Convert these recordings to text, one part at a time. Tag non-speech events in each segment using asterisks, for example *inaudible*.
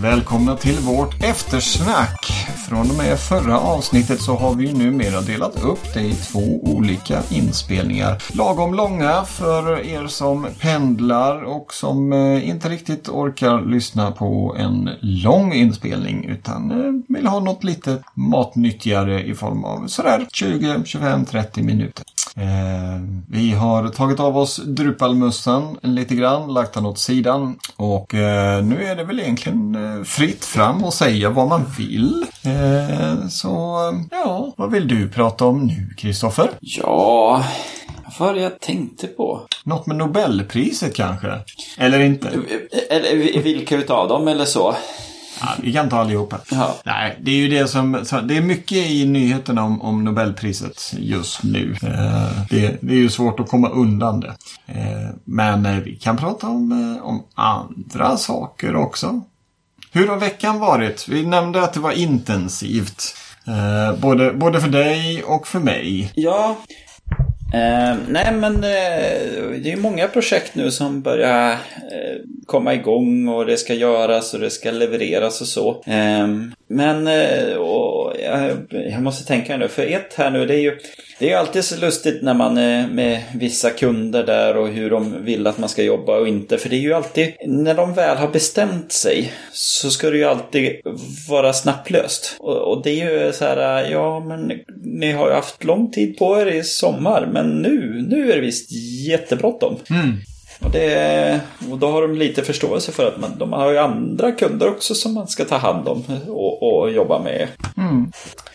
välkomna till vårt eftersnack. Från och med förra avsnittet så har vi ju numera delat upp det i två olika inspelningar. Lagom långa för er som pendlar och som eh, inte riktigt orkar lyssna på en lång inspelning utan eh, vill ha något lite matnyttigare i form av sådär 20, 25, 30 minuter. Eh, vi har tagit av oss Drupalmössan lite grann, lagt den åt sidan och eh, nu är det väl egentligen eh, fritt fram att säga vad man vill. Eh, så ja, vad vill du prata om nu Kristoffer? Ja, vad var det jag tänkte på? Något med Nobelpriset kanske? Eller inte? Eller vilka utav dem eller så? Ja, vi kan ta allihopa. Ja. Nej, det är ju det som... Det är mycket i nyheterna om, om Nobelpriset just nu. Eh, det, det är ju svårt att komma undan det. Eh, men eh, vi kan prata om, om andra saker också. Hur har veckan varit? Vi nämnde att det var intensivt. Eh, både, både för dig och för mig. Ja. Eh, nej men eh, det är ju många projekt nu som börjar eh, komma igång och det ska göras och det ska levereras och så. Eh, men eh, och jag, jag måste tänka nu, för ett här nu, det är ju det är ju alltid så lustigt när man är med vissa kunder där och hur de vill att man ska jobba och inte. För det är ju alltid, när de väl har bestämt sig så ska det ju alltid vara snabblöst. Och, och det är ju så här, ja men ni har ju haft lång tid på er i sommar men nu, nu är det visst jättebråttom. Och, det, och då har de lite förståelse för att man, de har ju andra kunder också som man ska ta hand om och, och jobba med.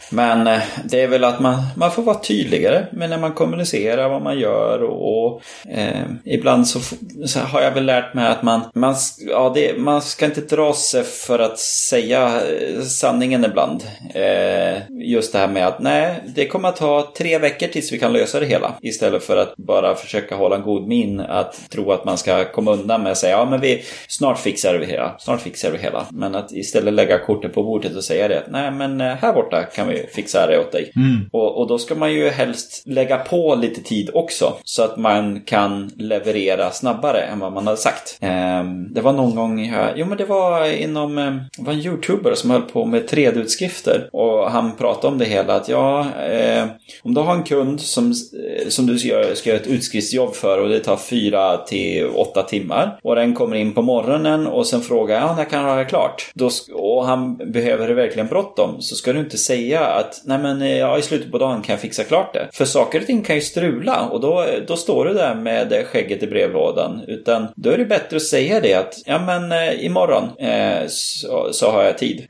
Men eh, det är väl att man, man får vara tydligare med när man kommunicerar vad man gör och, och eh, ibland så, så har jag väl lärt mig att man, man, ja, det, man ska inte dra sig för att säga eh, sanningen ibland. Eh, just det här med att nej, det kommer att ta tre veckor tills vi kan lösa det hela. Istället för att bara försöka hålla en god min att tro att man ska komma undan med att säga ja men vi snart fixar vi det hela. Snart fixar vi det hela. Men att istället lägga kortet på bordet och säga det. att, Nej men eh, här borta kan vi fixa det åt dig. Och, och då ska man ju helst lägga på lite tid också. Så att man kan leverera snabbare än vad man hade sagt. Ehm, det var någon gång här, jo men det var inom, eh, det var en youtuber som höll på med 3D-utskrifter. Och han pratade om det hela att ja, eh, om du har en kund som, eh, som du ska göra, ska göra ett utskriftsjobb för och det tar fyra till åtta timmar. Och den kommer in på morgonen och sen frågar ja, när kan jag ha det klart? Då, och han behöver det verkligen bråttom så ska du inte säga att nej men eh, ja, i slutet på dagen kan jag fixa klart det. För saker och ting kan ju strula och då, då står du där med skägget i brevlådan. Utan då är det bättre att säga det att ja men eh, imorgon eh, så, så har jag tid.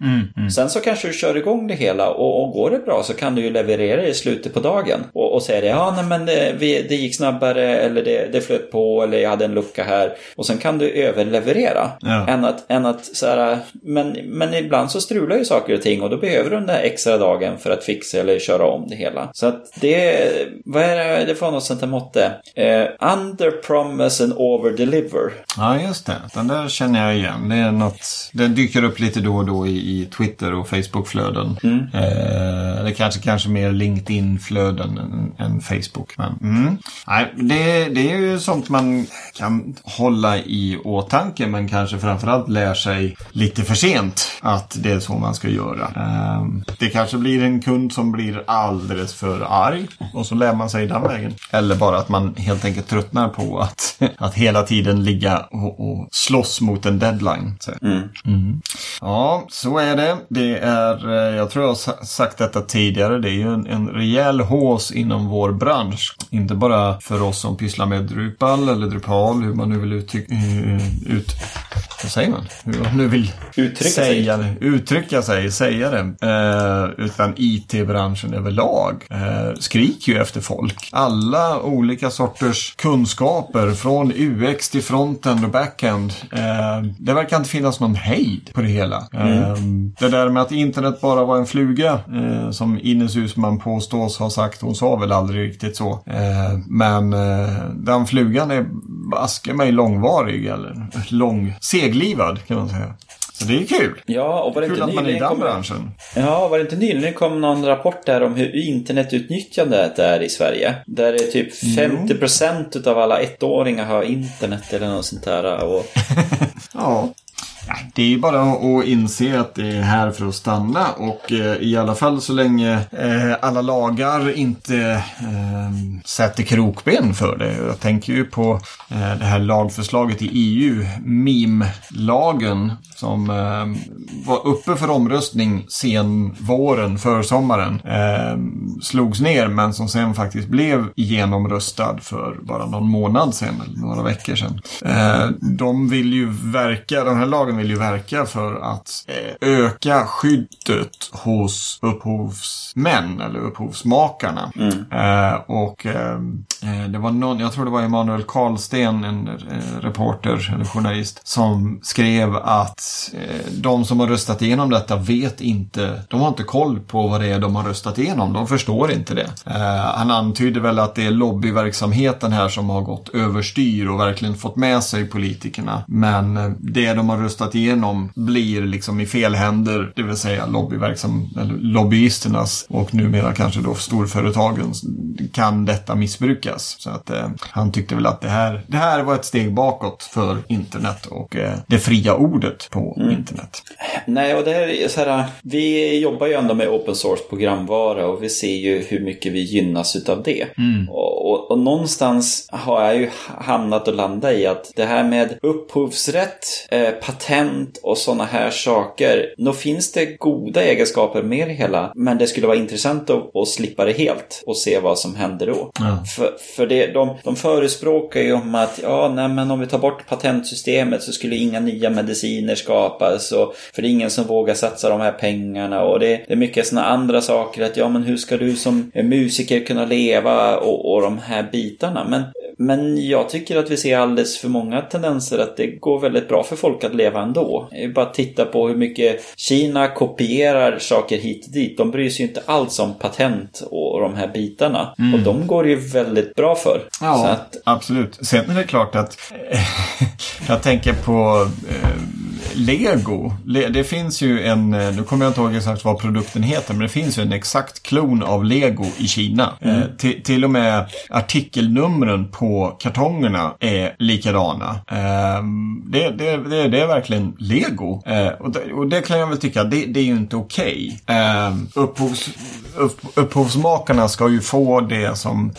Sen så kanske du kör igång det hela och, och går det bra så kan du ju leverera det i slutet på dagen. Och, och säga det, ja nej men det, vi, det gick snabbare eller det, det flöt på eller jag hade en lucka här. Och sen kan du överleverera. Ja. Än att, än att så här, men, men ibland så strular ju saker och ting och då behöver du den där extra dagen för att fixa eller köra om det hela. Så att det, vad är det, får något sånt här måtte. Eh, under promise and over deliver. Ja, just det. Den där känner jag igen. Det är något, den dyker upp lite då och då i, i Twitter och Facebook-flöden. Eh, det kanske, kanske mer LinkedIn-flöden än, än Facebook. Men, mm. Nej, det, det är ju sånt man kan hålla i åtanke men kanske framförallt lär sig lite för sent att det är så man ska göra. Eh, det kanske blir en kund som blir alldeles för arg och så lär man sig den vägen. Eller bara att man helt enkelt tröttnar på att, *laughs* att hela tiden ligga och, och slåss mot en deadline. Så. Mm. Ja, så är det. Det är, eh, jag tror jag har sa- sagt detta tidigare, det är ju en, en rejäl hås inom vår bransch. Inte bara för oss som pysslar med Drupal eller Drupal, hur man nu vill uttrycka, ut, vad säger man? Hur man nu vill Uttrycka sig. säga det, uttrycka sig, säga det. Eh, utan IT-branschen överlag eh, skriker ju efter folk. Alla olika sorters kunskaper från UX till frontend och backend. Eh, det verkar inte finnas någon hejd på det hela. Eh, det där med att internet bara var en fluga eh, som Ines Husman påstås ha sagt. Hon sa väl aldrig riktigt så. Eh, men den flugan är baske mig långvarig eller lång seglivad kan man säga. Så det är kul. Ja, och var det Kul inte att man är i den kom, branschen. Ja, var det inte nyligen kom någon rapport där om hur internetutnyttjandet är i Sverige? Där det är typ 50% utav alla ettåringar har internet eller något sånt där. Och, *laughs* Ja det är ju bara att inse att det är här för att stanna och eh, i alla fall så länge eh, alla lagar inte eh, sätter krokben för det. Jag tänker ju på eh, det här lagförslaget i EU, MIM-lagen, som ehm, var uppe för omröstning sen våren, försommaren. Ehm, slogs ner men som sen faktiskt blev genomröstad för bara någon månad sedan, eller några veckor sedan. Ehm, de vill ju verka, den här lagen vill ju verka för att eh, öka skyddet hos upphovsmän eller upphovsmakarna. Mm. Eh, och eh, det var någon, jag tror det var Emanuel Karlsten, en reporter eller journalist, som skrev att de som har röstat igenom detta vet inte, de har inte koll på vad det är de har röstat igenom. De förstår inte det. Han antyder väl att det är lobbyverksamheten här som har gått överstyr och verkligen fått med sig politikerna. Men det de har röstat igenom blir liksom i fel händer, det vill säga lobbyverksam, eller lobbyisternas och numera kanske då storföretagens, kan detta missbrukas. Så att eh, han tyckte väl att det här, det här var ett steg bakåt för internet och eh, det fria ordet på mm. internet. Nej, och det är så här, vi jobbar ju ändå med open source programvara och vi ser ju hur mycket vi gynnas utav det. Mm. Och, och, och, någonstans har jag ju hamnat och landat i att det här med upphovsrätt, eh, patent och sådana här saker. Nog finns det goda egenskaper med det hela, men det skulle vara intressant att, att slippa det helt och se vad som händer då. Ja. För, för det, de, de förespråkar ju om att ja, nej, men om vi tar bort patentsystemet så skulle inga nya mediciner skapas och för det är ingen som vågar satsa de här pengarna och det, det är mycket sådana andra saker att ja, men hur ska du som musiker kunna leva och, och de här bitarna. Men men jag tycker att vi ser alldeles för många tendenser att det går väldigt bra för folk att leva ändå. Bara titta på hur mycket Kina kopierar saker hit och dit. De bryr sig ju inte alls om patent och de här bitarna. Mm. Och de går ju väldigt bra för. Ja, att... absolut. Sen är det klart att *laughs* jag tänker på eh, Lego. Det finns ju en, eh, nu kommer jag inte ihåg exakt vad produkten heter, men det finns ju en exakt klon av Lego i Kina. Mm. Eh, till och med artikelnumren på kartongerna är likadana. Eh, det, det, det, det, är verkligen Lego. Eh, och, det, och, det, kan jag väl tycka, det, det är ju inte okej. Okay. Eh, upphovs, upp, upphovsmakarna ska ju få det som,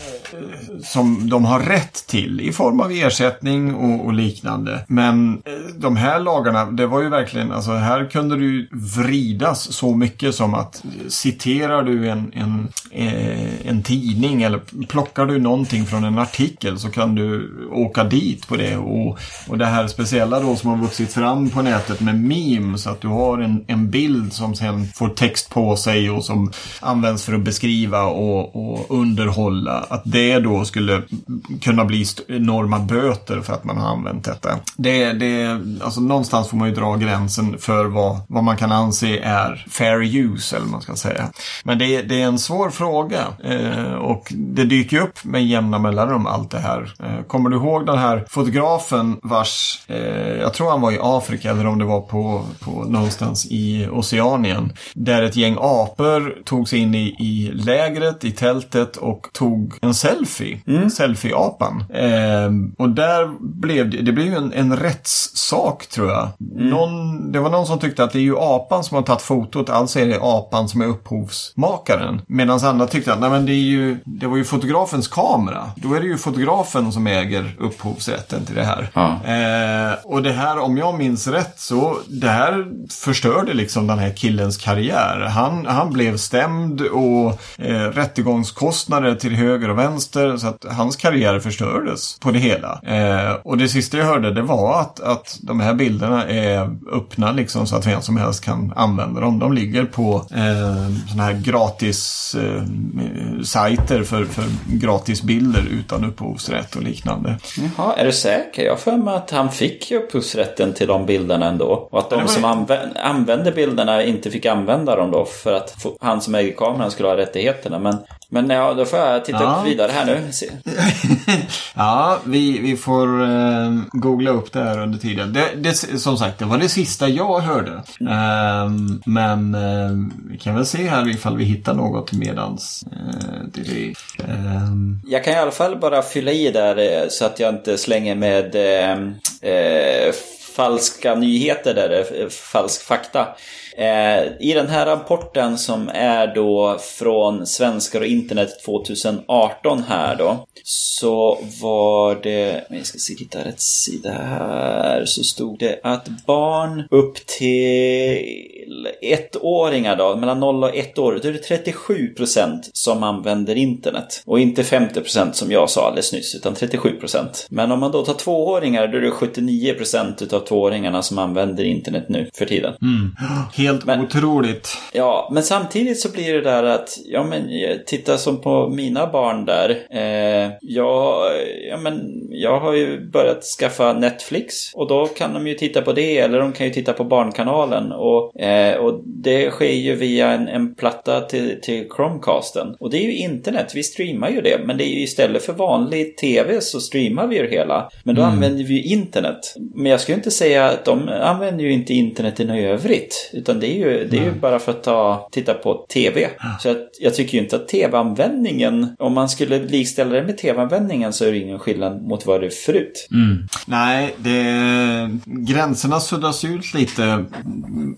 som de har rätt till i form av ersättning och, och liknande. Men eh, de här lagarna, det var ju verkligen, alltså här kunde du vridas så mycket som att citerar du en, en, eh, en tidning eller plockar du någonting från en artikel så kan du åka dit på det. Och, och det här speciella då som har vuxit fram på nätet med memes, att du har en, en bild som sen får text på sig och som används för att beskriva och, och underhålla. Att det då skulle kunna bli enorma böter för att man har använt detta. Det, det, alltså någonstans får man ju dra gränsen för vad, vad man kan anse är fair use, eller vad man ska säga. Men det, det är en svår fråga eh, och det dyker upp med jämna mellanrum allt det här. Eh, kommer du ihåg den här fotografen vars, eh, jag tror han var i Afrika eller om det var på, på någonstans i Oceanien, där ett gäng apor tog sig in i, i lägret, i tältet och tog en selfie. Mm. Selfie-apan. Eh, och där blev det, det blev ju en, en rättssak tror jag. Mm. Någon, det var någon som tyckte att det är ju apan som har tagit fotot, alltså är det apan som är upphovsmakaren. Medan andra tyckte att nej, men det, är ju, det var ju fotografens kamera. Då är det ju fotografen som äger upphovsrätten till det här. Ja. Eh, och det här, om jag minns rätt, så det här förstörde liksom den här killens karriär. Han, han blev stämd och eh, rättegångskostnader till höger och vänster så att hans karriär förstördes på det hela. Eh, och det sista jag hörde det var att, att de här bilderna är öppna liksom så att vem som helst kan använda dem. De ligger på eh, sådana här gratis eh, sajter för, för gratis bilder utan upphovsrätt och liknande. Jaha, är du säker? Jag för mig att han fick upphovsrätten till de bilderna ändå. Och att de som använde bilderna inte fick använda dem då för att han som äger kameran skulle ha rättigheterna. Men men ja, då får jag titta ja. upp vidare här nu. *laughs* ja, vi, vi får eh, googla upp det här under tiden. Det, det, som sagt, det var det sista jag hörde. Mm. Eh, men eh, vi kan väl se här ifall vi hittar något medans. Eh, det, ehm. jag kan i alla fall bara fylla i där eh, så att jag inte slänger med eh, eh, falska nyheter där det är falsk fakta. Eh, I den här rapporten som är då från Svenskar och internet 2018 här då. Så var det, jag ska se, hitta rätt sida här. Så stod det att barn upp till ettåringar då, mellan 0 och 1 år, då är det 37% som använder internet. Och inte 50% som jag sa alldeles nyss, utan 37%. Men om man då tar tvååringar, då är det 79% utav tvååringarna som använder internet nu för tiden. Mm. Helt men, otroligt. Ja, men samtidigt så blir det där att, ja men titta som på mina barn där. Eh, jag, ja men jag har ju börjat skaffa Netflix och då kan de ju titta på det eller de kan ju titta på Barnkanalen och, eh, och det sker ju via en, en platta till, till Chromecasten. Och det är ju internet, vi streamar ju det men det är ju istället för vanlig tv så streamar vi ju det hela. Men då mm. använder vi ju internet. Men jag skulle inte säga att de använder ju inte internet i övrigt utan det är ju, det är ju bara för att ta, titta på tv. Så att, jag tycker ju inte att tv-användningen, om man skulle likställa det med tv-användningen så är det ingen skillnad mot vad det är förut. Mm. Nej, det, gränserna suddas ut lite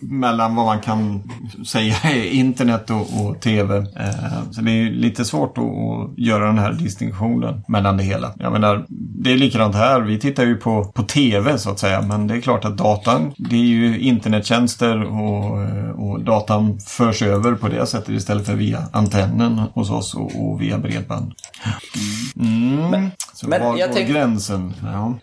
mellan vad man kan säga är internet och, och tv. Eh, så det är lite svårt att, att, göra den här distinktionen mellan det hela. Jag menar, det är likadant här. Vi tittar ju på, på tv så att säga, men det är klart att datan, det är ju internettjänster och, och datan förs över på det sättet istället för via antennen hos oss och, och via bredband. Mm. Men, så men var går gränsen? Ja.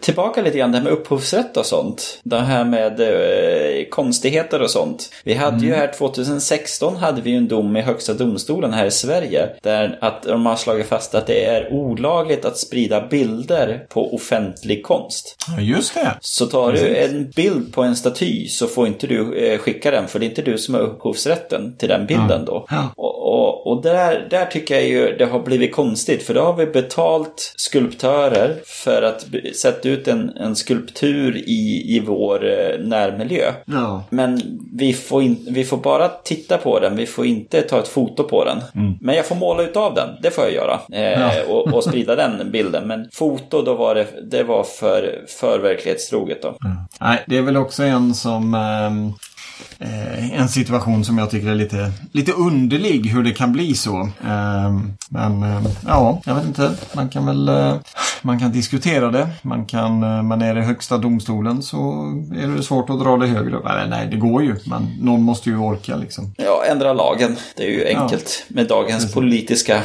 Tillbaka lite grann det här med upphovsrätt och sånt. Det här med eh, konstigheter och sånt. Vi hade mm. ju här 2016 hade vi en dom i Högsta domstolen här i Sverige. Där att de har slagit fast att det är olagligt att sprida bilder på offentlig konst. Ja, just det. Så tar du en bild på en staty så får inte du eh, skicka den för det är inte du som har upphovsrätten till den bilden då. Ja. Och, där, där tycker jag ju det har blivit konstigt för då har vi betalt skulptörer för att sätta ut en, en skulptur i, i vår eh, närmiljö. Ja. Men vi får, in, vi får bara titta på den, vi får inte ta ett foto på den. Mm. Men jag får måla ut av den, det får jag göra. Eh, ja. och, och, *laughs* sprida den bilden. Men foto, då var det, det var för, för verklighetstroget då. Mm. Nej, det är väl också en som eh eh, en situation som jag tycker är lite, lite underlig hur det kan bli så. Eh, men eh, ja, jag vet inte. Man kan väl eh, man kan diskutera det. Man kan, eh, man är i högsta domstolen så är det svårt att dra det högre. Nej, nej det går ju. Men någon måste ju orka liksom. Ja, ändra lagen. Det är ju enkelt ja. med dagens precis. politiska eh,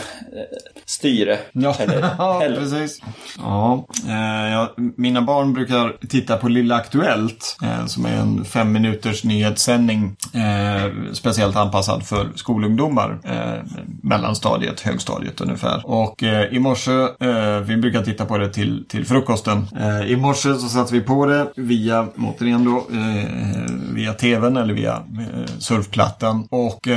styre. Ja, eller, *laughs* ja eller. precis. Ja, eh, ja, mina barn brukar titta på Lilla Aktuellt eh, som är en fem minuters nyhetssändning eh, speciellt anpassad för skolungdomar. Eh, mellanstadiet, högstadiet ungefär. Och eh, i morse, eh, vi brukar titta på det till, till frukosten. I morse så satte vi på det via, återigen då, via tvn eller via surfplattan. Och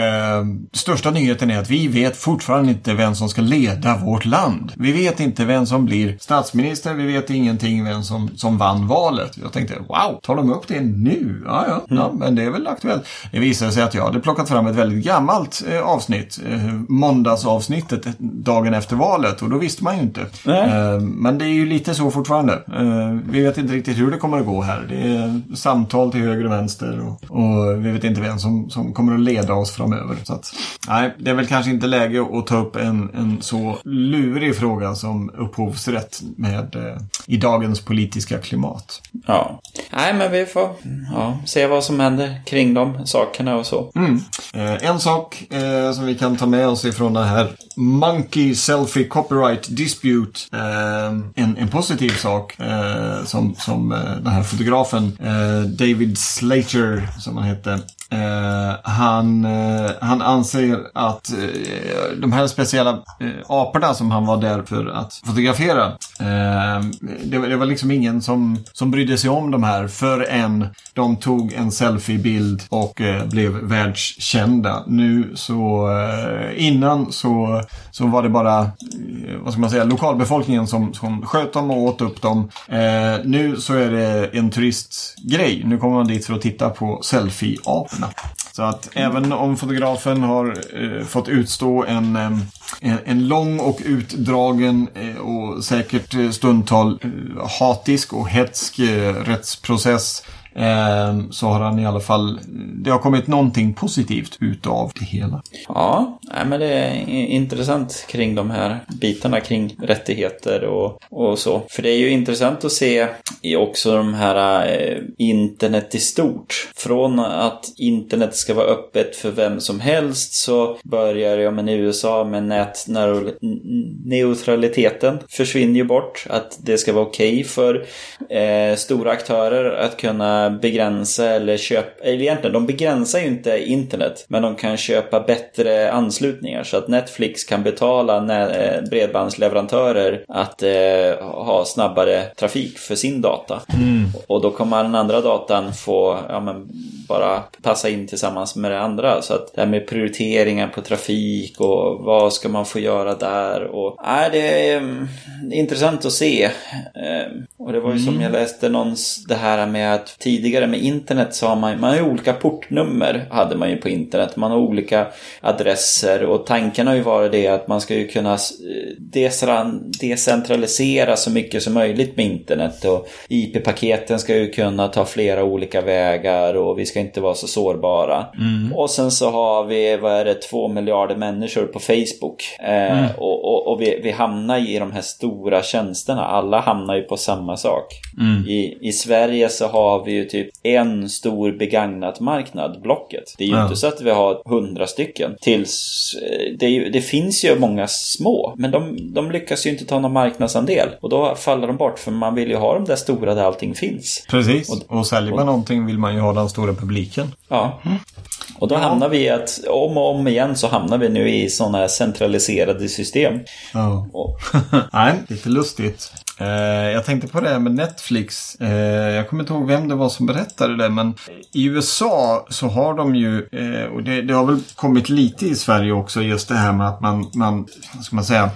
största nyheten är att vi vet fortfarande inte vem som ska leda vårt land. Vi vet inte vem som blir statsminister, vi vet ingenting vem som, som vann valet. Jag tänkte, wow, tar de upp det nu? Ja, ja, mm. ja men det är väl aktuellt. Det visade sig att jag hade plockat fram ett väldigt gammalt eh, avsnitt, eh, måndagsavsnittet dagen efter valet och då visste man ju inte. Eh, men det är ju lite så fortfarande. Eh, vi vet inte riktigt hur det kommer att gå här. Det är samtal till höger och vänster och, och vi vet inte vem som, som kommer att leda oss framöver. Så att, nej, det är väl kanske inte läge att ta upp en, en så lurig fråga som upphovsrätt med, eh, i dagens politiska klimat. Ja, nej men vi får ja, se vad som händer kring de sakerna och så. Mm. Eh, en sak eh, som vi kan ta med oss ifrån det här Monkey Selfie Copyright Dispute. Eh, en, en positiv sak eh, som, som eh, den här fotografen David Slater, som han hette, Uh, han, uh, han anser att uh, de här speciella aporna som han var där för att fotografera, det, det, var liksom ingen som, som brydde sig om de här förrän de tog en selfiebild och blev världskända. Nu så, innan så, så var det bara, vad ska man säga, lokalbefolkningen som, som sköt dem och åt upp dem. nu så är det en turistgrej. Nu kommer man dit för att titta på selfie-apor. Så att även om fotografen har eh, fått utstå en, eh, en, en, lång och utdragen eh, och säkert eh, stundtal eh, hatisk och hetsk eh, rättsprocess eh, Ehm, så har han i alla fall, det har kommit någonting positivt utav det hela. Ja, men det är intressant kring de här bitarna kring rättigheter och, och så. För det är ju intressant att se också de här eh, internet i stort. Från att internet ska vara öppet för vem som helst så börjar jag men i USA med nätneutraliteten försvinner ju bort. Att det ska vara okej okay för eh, stora aktörer att kunna begränsa eller köpa, eller egentligen de begränsar ju inte internet men de kan köpa bättre anslutningar så att Netflix kan betala eh, bredbandsleverantörer att eh, ha snabbare trafik för sin data. Mm. Och då kommer den andra datan få ja, men, bara passa in tillsammans med det andra. Så att det här med prioriteringar på trafik och vad ska man få göra där och nej, det är um, intressant att se. Um, och det var ju mm. som jag läste någons det här med att tidigare med internet så har man, man har ju olika portnummer hade man ju på internet. Man har olika adresser och tanken har ju varit det att man ska ju kunna eh, decentralisera så mycket som möjligt med internet och IP-paketen ska ju kunna ta flera olika vägar och vi ska inte vara så sårbara. Mm. Och sen så har vi, vad är det, två miljarder människor på Facebook. Eh, mm. Och, och, och vi, vi, hamnar i de här stora tjänsterna. Alla hamnar ju på samma sak. Mm. I, I Sverige så har vi ju typ en stor begagnat marknad, Blocket. Det är ju ja. inte så att vi har hundra stycken. Tills, eh, det, ju, det, finns ju många små, men de, de lyckas ju inte ta någon marknadsandel. Och då faller de bort, för man vill ju ha de där stora där allting finns. Precis, och, och säljer man och, någonting vill man ju ha den stora publiken. Ja. Mm. Och då ja. hamnar vi i att om och om igen så hamnar vi nu i sådana här centraliserade system. Ja. *laughs* Nej, lite lustigt. Eh, jag tänkte på det här med Netflix. Eh, jag kommer inte ihåg vem det var som berättade det, men i USA så har de ju, eh, och det, det, har väl kommit lite i Sverige också, just det här med att man, man ska man säga,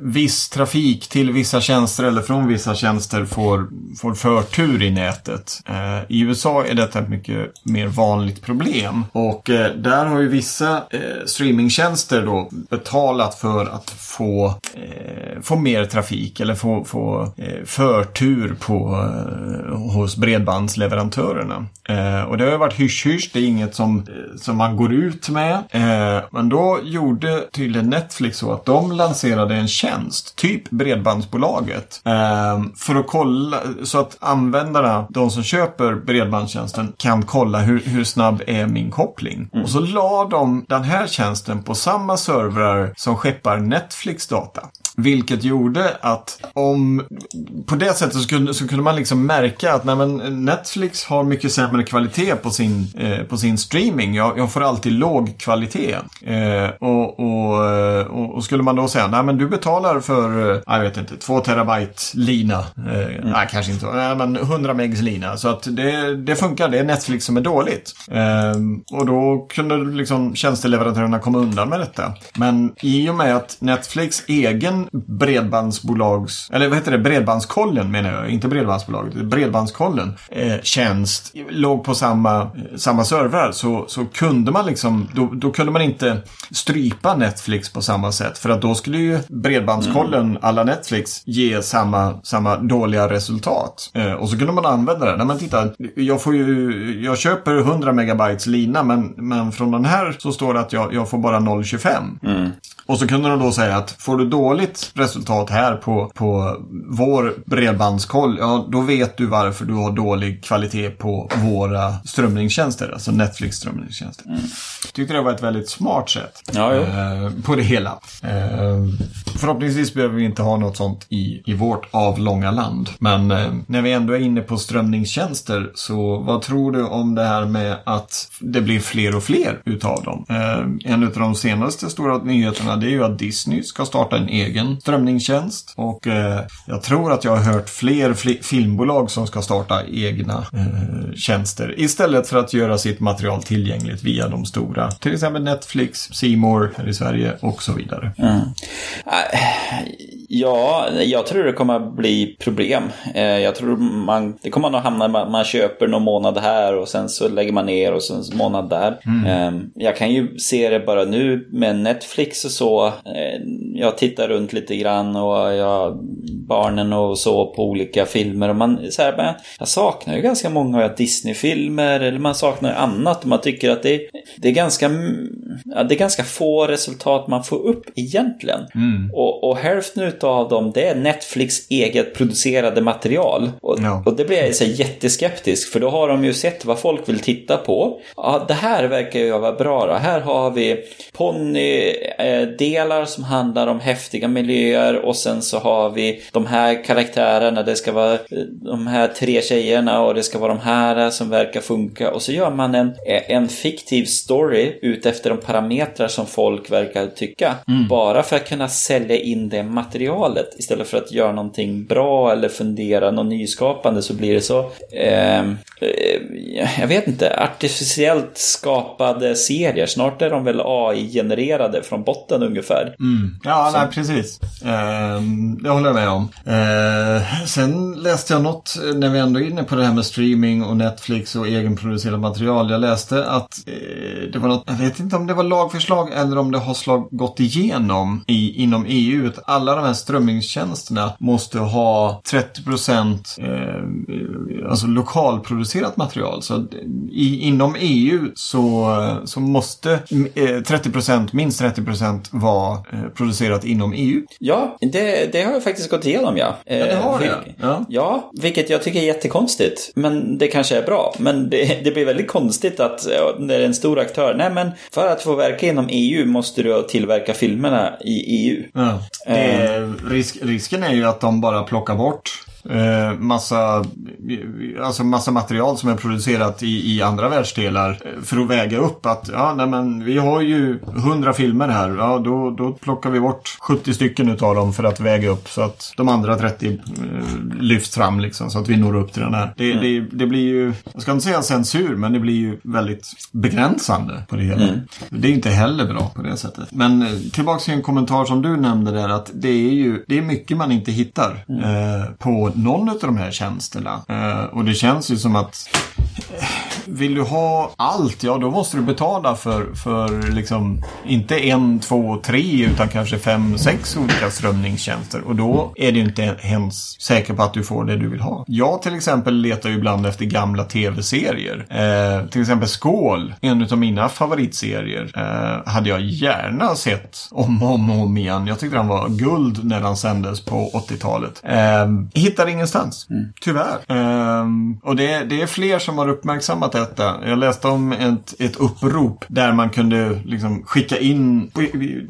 viss trafik till vissa tjänster eller från vissa tjänster får, får förtur i nätet. I USA är detta ett mycket mer vanligt problem. Och där har ju vissa streamingtjänster då betalat för att få, få mer trafik eller få, få få eh, förtur på, eh, hos bredbandsleverantörerna. Eh, och det har ju varit hysch-hysch, det är inget som, som man går ut med. men då gjorde tydligen Netflix så att de lanserade en tjänst, typ Bredbandsbolaget, för att kolla så att användarna, de som köper bredbandstjänsten, kan kolla hur, hur snabb är min koppling. Mm. Och så la de den här tjänsten på samma servrar som skeppar Netflix data. Vilket gjorde att om... På det sättet så kunde, så kunde man liksom märka att nej, men Netflix har mycket sämre kvalitet på sin, eh, på sin streaming. Jag, jag, får alltid låg kvalitet. Eh, och, och, eh, och, skulle man då säga, nej men du betalar för, eh, jag vet inte, 2 terabyte lina. Eh, mm. Nej, kanske inte. Nej, men 100 megs lina. Så att det, det funkar. Det är Netflix som är dåligt. Eh, och då kunde liksom tjänsteleverantörerna komma undan med detta. Men i och med att Netflix egen bredbandsbolags, eller vad heter det, bredbandskollen menar jag, inte bredbandsbolaget, bredbandskollen, eh, tjänst låg på samma, samma servrar så, så kunde man liksom, då, då kunde man inte strypa Netflix på samma sätt för att då skulle ju bredbandskollen mm. alla Netflix ge samma, samma dåliga resultat. Eh, och så kunde man använda det. Nej men titta, jag får ju, jag köper 100 megabytes lina men, men från den här så står det att jag, jag får bara 0,25. Mm. Och så kunde de då säga att får du dåligt resultat här på, på vår bredbandskoll, ja då vet du varför du har dålig kvalitet på våra strömningstjänster, alltså Netflix strömningstjänster. Mm. Tyckte det var ett väldigt smart sätt ja, eh, på det hela. Eh, förhoppningsvis behöver vi inte ha något sånt i, i vårt avlånga land. Men eh, när vi ändå är inne på strömningstjänster så vad tror du om det här med att det blir fler och fler utav dem? Eh, en av de senaste stora nyheterna det är ju att Disney ska starta en egen strömningstjänst. Och eh, jag tror att jag har hört fler fl filmbolag som ska starta egna eh, tjänster. Istället för att göra sitt material tillgängligt via de stora. Till exempel Netflix, Seymour här i Sverige och så vidare. Mm. Ah, Ja, jag tror det kommer bli problem. Eh, jag tror man, det kommer att hamna man, man köper någon månad här och sen så lägger man ner och sen en månad där. Mm. Ehm, jag kan ju se det bara nu med Netflix och så. Eh, jag tittar runt lite grann och jag, barnen och så på olika filmer och man så här, jag saknar ju ganska många Disney-filmer eller man saknar annat man tycker att det, det är ganska det är ganska få resultat man får upp egentligen. Mm. Och, och hälften av dem det är Netflix eget producerade material. Och, no. och det blir jag så jätteskeptisk för då har de ju sett vad folk vill titta på. Ja, det här verkar ju vara bra då. Här har vi ponnydelar som handlar om häftiga miljöer och sen så har vi de här karaktärerna. Det ska vara de här tre tjejerna och det ska vara de här som verkar funka. Och så gör man en, en fiktiv story utefter de parametrar som folk verkar tycka. Mm. Bara för att kunna sälja in det materialet istället för att göra någonting bra eller fundera något nyskapande så blir det så eh, jag vet inte, artificiellt skapade serier. Snart är de väl AI-genererade från botten ungefär. Mm. Ja, så. nej precis. Eh, det håller jag med om. Eh, sen läste jag något, när vi ändå är inne på det här med streaming och Netflix och egenproducerat material. Jag läste att eh, det var något, jag vet inte om det var lagförslag eller om det har slag, gått igenom i, inom EU. Att alla de här strömmingstjänsterna måste ha 30 procent eh, alltså lokalproducerat material. Så i, inom EU så, så måste eh, 30 procent, minst 30 procent vara eh, producerat inom EU. Ja, det, det har jag faktiskt gått igenom ja. ja, det har det. Ja. ja, vilket jag tycker är jättekonstigt. Men det kanske är bra. Men det, det blir väldigt konstigt att när det är en stor aktör, nej men för att få verka inom EU måste du tillverka filmerna i EU. Ja. Eh, risk, risken är ju att de bara plockar bort eh, massa, alltså massa material som är producerat i, i andra världsdelar eh, för att väga upp att ja, nej, men vi har ju 100 filmer här. Ja, då, då plockar vi bort 70 stycken utav dem för att väga upp så att de andra 30 eh, lyfts fram liksom så att vi når upp till den här. Det, mm. det, det, blir ju, jag ska inte säga censur, men det blir ju väldigt begränsande på det hela. Mm. Det är inte heller bra på det sättet. Men eh, tillbaka till en kommentar som du nämnde där att det är ju det är mycket man inte hittar mm. eh, på någon av de här tjänsterna. Eh, och det känns ju som att vill du ha allt, ja då måste du betala för, för liksom inte en, två, tre utan kanske fem, sex olika strömningstjänster. Och då är du inte ens säker på att du får det du vill ha. Jag till exempel letar ju ibland efter gamla tv-serier. Eh, till exempel Skål, en av mina favoritserier, eh, hade jag gärna sett om och om, om igen. Jag tyckte den var guld när den sändes på 80-talet. Eh, hittar ingenstans, mm. tyvärr. Eh, och det, det är fler som har uppmärksammat detta. Jag läste om ett, ett upprop där man kunde liksom skicka in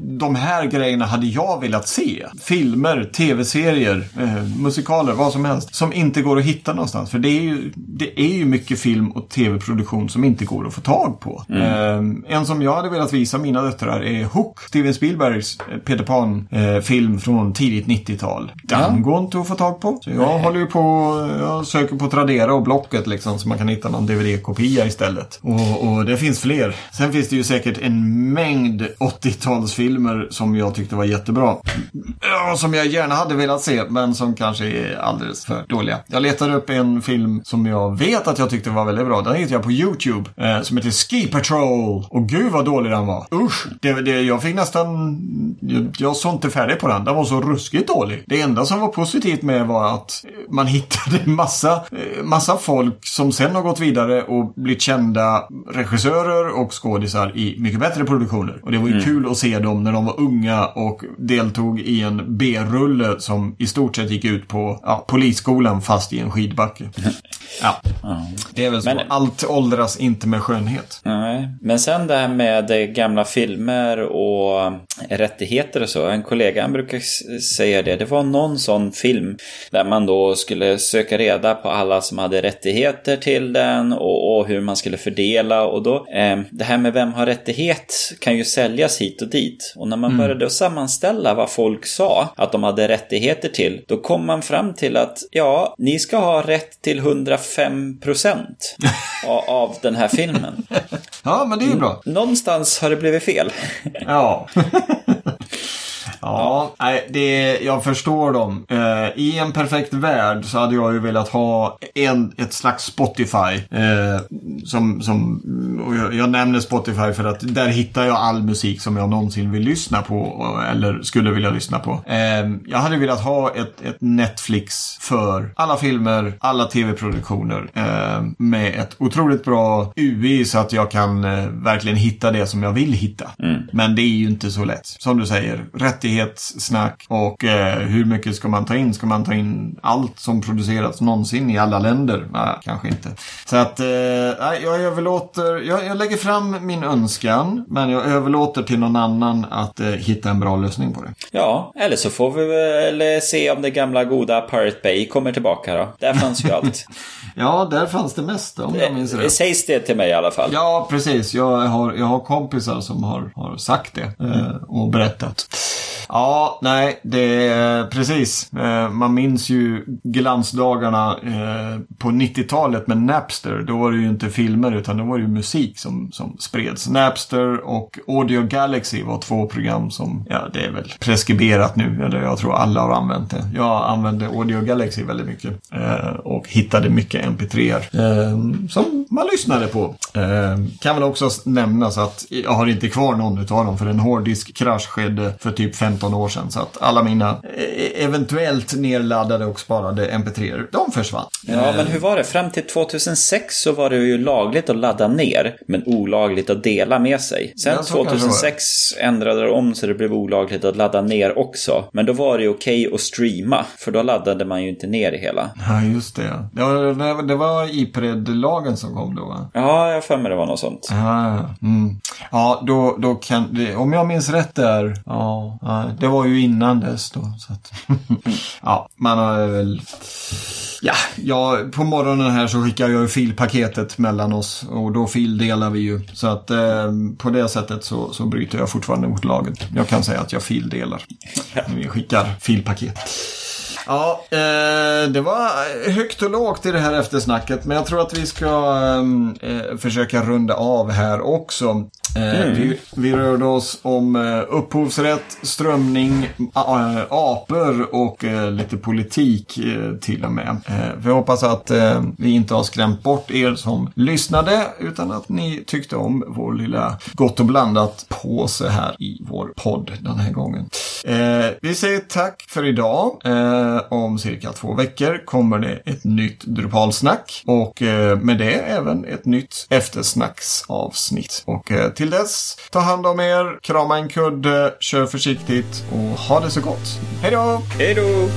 de här grejerna hade jag velat se. Filmer, tv-serier, eh, musikaler, vad som helst. Som inte går att hitta någonstans. För det är ju, det är ju mycket film och tv-produktion som inte går att få tag på. Mm. Eh, en som jag hade velat visa mina döttrar är Hook, Steven Spielbergs eh, Peter Pan-film eh, från tidigt 90-tal. Den ja. går inte att få tag på. Så jag Nej. håller ju på, jag söker på Tradera och Blocket liksom så man kan hitta någon DVD-kopia istället. Och, och, det finns fler. Sen finns det ju säkert en mängd 80-talsfilmer som jag tyckte var jättebra. Ja, som jag gärna hade velat se, men som kanske är alldeles för dåliga. Jag letade upp en film som jag vet att jag tyckte var väldigt bra. Den hittade jag på YouTube. Eh, som heter Ski Patrol. Och gud vad dålig den var. Usch! Det, det, jag fick nästan... Jag, jag såg inte färdig på den. Den var så ruskigt dålig. Det enda som var positivt med var att man hittade massa, eh, massa folk som sen har gått vidare och blivit kända regissörer och skådisar i mycket bättre produktioner. Och det var ju mm. kul att se dem när de var unga och deltog i en B-rulle som i stort sett gick ut på ja, polisskolan fast i en skidbacke. *laughs* Ja, det är väl så. Men, Allt åldras inte med skönhet. Nej, men sen det här med gamla filmer och rättigheter och så. En kollega brukar säga det. Det var någon sån film där man då skulle söka reda på alla som hade rättigheter till den och, och hur man skulle fördela. Och då, eh, det här med vem har rättighet kan ju säljas hit och dit. Och när man mm. började sammanställa vad folk sa att de hade rättigheter till, då kom man fram till att ja, ni ska ha rätt till 105 procent *laughs* av den här filmen. ja, men det är ju bra. Någonstans har det blivit fel. ja. *laughs* Ja, Nej, det, jag förstår dem. Eh, I en perfekt värld så hade jag ju velat ha en, ett slags Spotify. Eh, som, som, jag, jag, nämner Spotify för att där hittar jag all musik som jag någonsin vill lyssna på. Eller skulle vilja lyssna på. Eh, jag hade velat ha ett, ett Netflix för alla filmer, alla tv-produktioner. Eh, med ett otroligt bra UI så att jag kan eh, verkligen hitta det som jag vill hitta. Mm. Men det är ju inte så lätt. Som du säger, rättighetssnack och eh, hur mycket ska man ta in? Ska man ta in allt som producerats någonsin i alla länder? Nej, kanske inte. Så att eh, jag överlåter, jag, jag, lägger fram min önskan men jag överlåter till någon annan att eh, hitta en bra lösning på det. Ja, eller så får vi väl se om det gamla goda Pirate Bay kommer tillbaka då. Där fanns ju allt. *laughs* ja, där fanns det mesta om jag minns rätt. Sägs det till mig i alla fall. Ja, precis. Jag har, jag har kompisar som har, har sagt det eh, och berättat. Ja, nej, det är precis. Eh, man minns ju glansdagarna eh, på 90-talet med Napster. Då var det ju inte filmer utan då var det ju musik som, som spreds. Napster och Audio Galaxy var två program som, ja det är väl preskriberat nu. Eller jag tror alla har använt det. Jag använde Audio Galaxy väldigt mycket. Eh, och hittade mycket MP3-er. Som man lyssnade på. Kan väl också nämnas att jag har inte kvar någon av dem för en hårddiskkrasch skedde för typ 15 år sedan. Så att alla mina eh, eventuellt nedladdade och sparade mp3 de försvann. Ja, men hur var det? Fram till 2006 så var det ju lagligt att ladda ner, men olagligt att dela med sig. Sen 2006 ändrade de om så det blev olagligt att ladda ner också. Men då var det okej okay att streama, för då laddade man ju inte ner det hela. Ja, just det. Det var, det var Ipred-lagen som kom då, va? Ja, jag för mig det var något sånt. Ja, mm. ja då, då kan det, om jag minns rätt där, ja, det var ju innan dess då. Så att, *laughs* ja, man har väl... Ja, ja, på morgonen här så skickar jag ju filpaketet mellan oss och då fildelar vi ju. Så att eh, på det sättet så, så bryter jag fortfarande mot laget. Jag kan säga att jag fildelar. Vi skickar filpaket. Ja, eh, det var högt och lågt i det här eftersnacket. Men jag tror att vi ska ehm, eh, försöka runda av här också. Eh, mm. Vi, vi, rörde oss om eh, upphovsrätt, strömning, apor och äh, lite politik till och med. vi hoppas att vi inte har skrämt bort er som lyssnade utan att ni tyckte om vår lilla gott och blandat påse här i vår podd den här gången. vi säger tack för idag. Eh, om cirka två veckor kommer det ett nytt Drupalsnack och eh, med det även ett nytt eftersnacksavsnitt. Och eh, till dess, ta hand om er, krama en kudde, kör försiktigt och ha det så gott. Hej då! Hej då!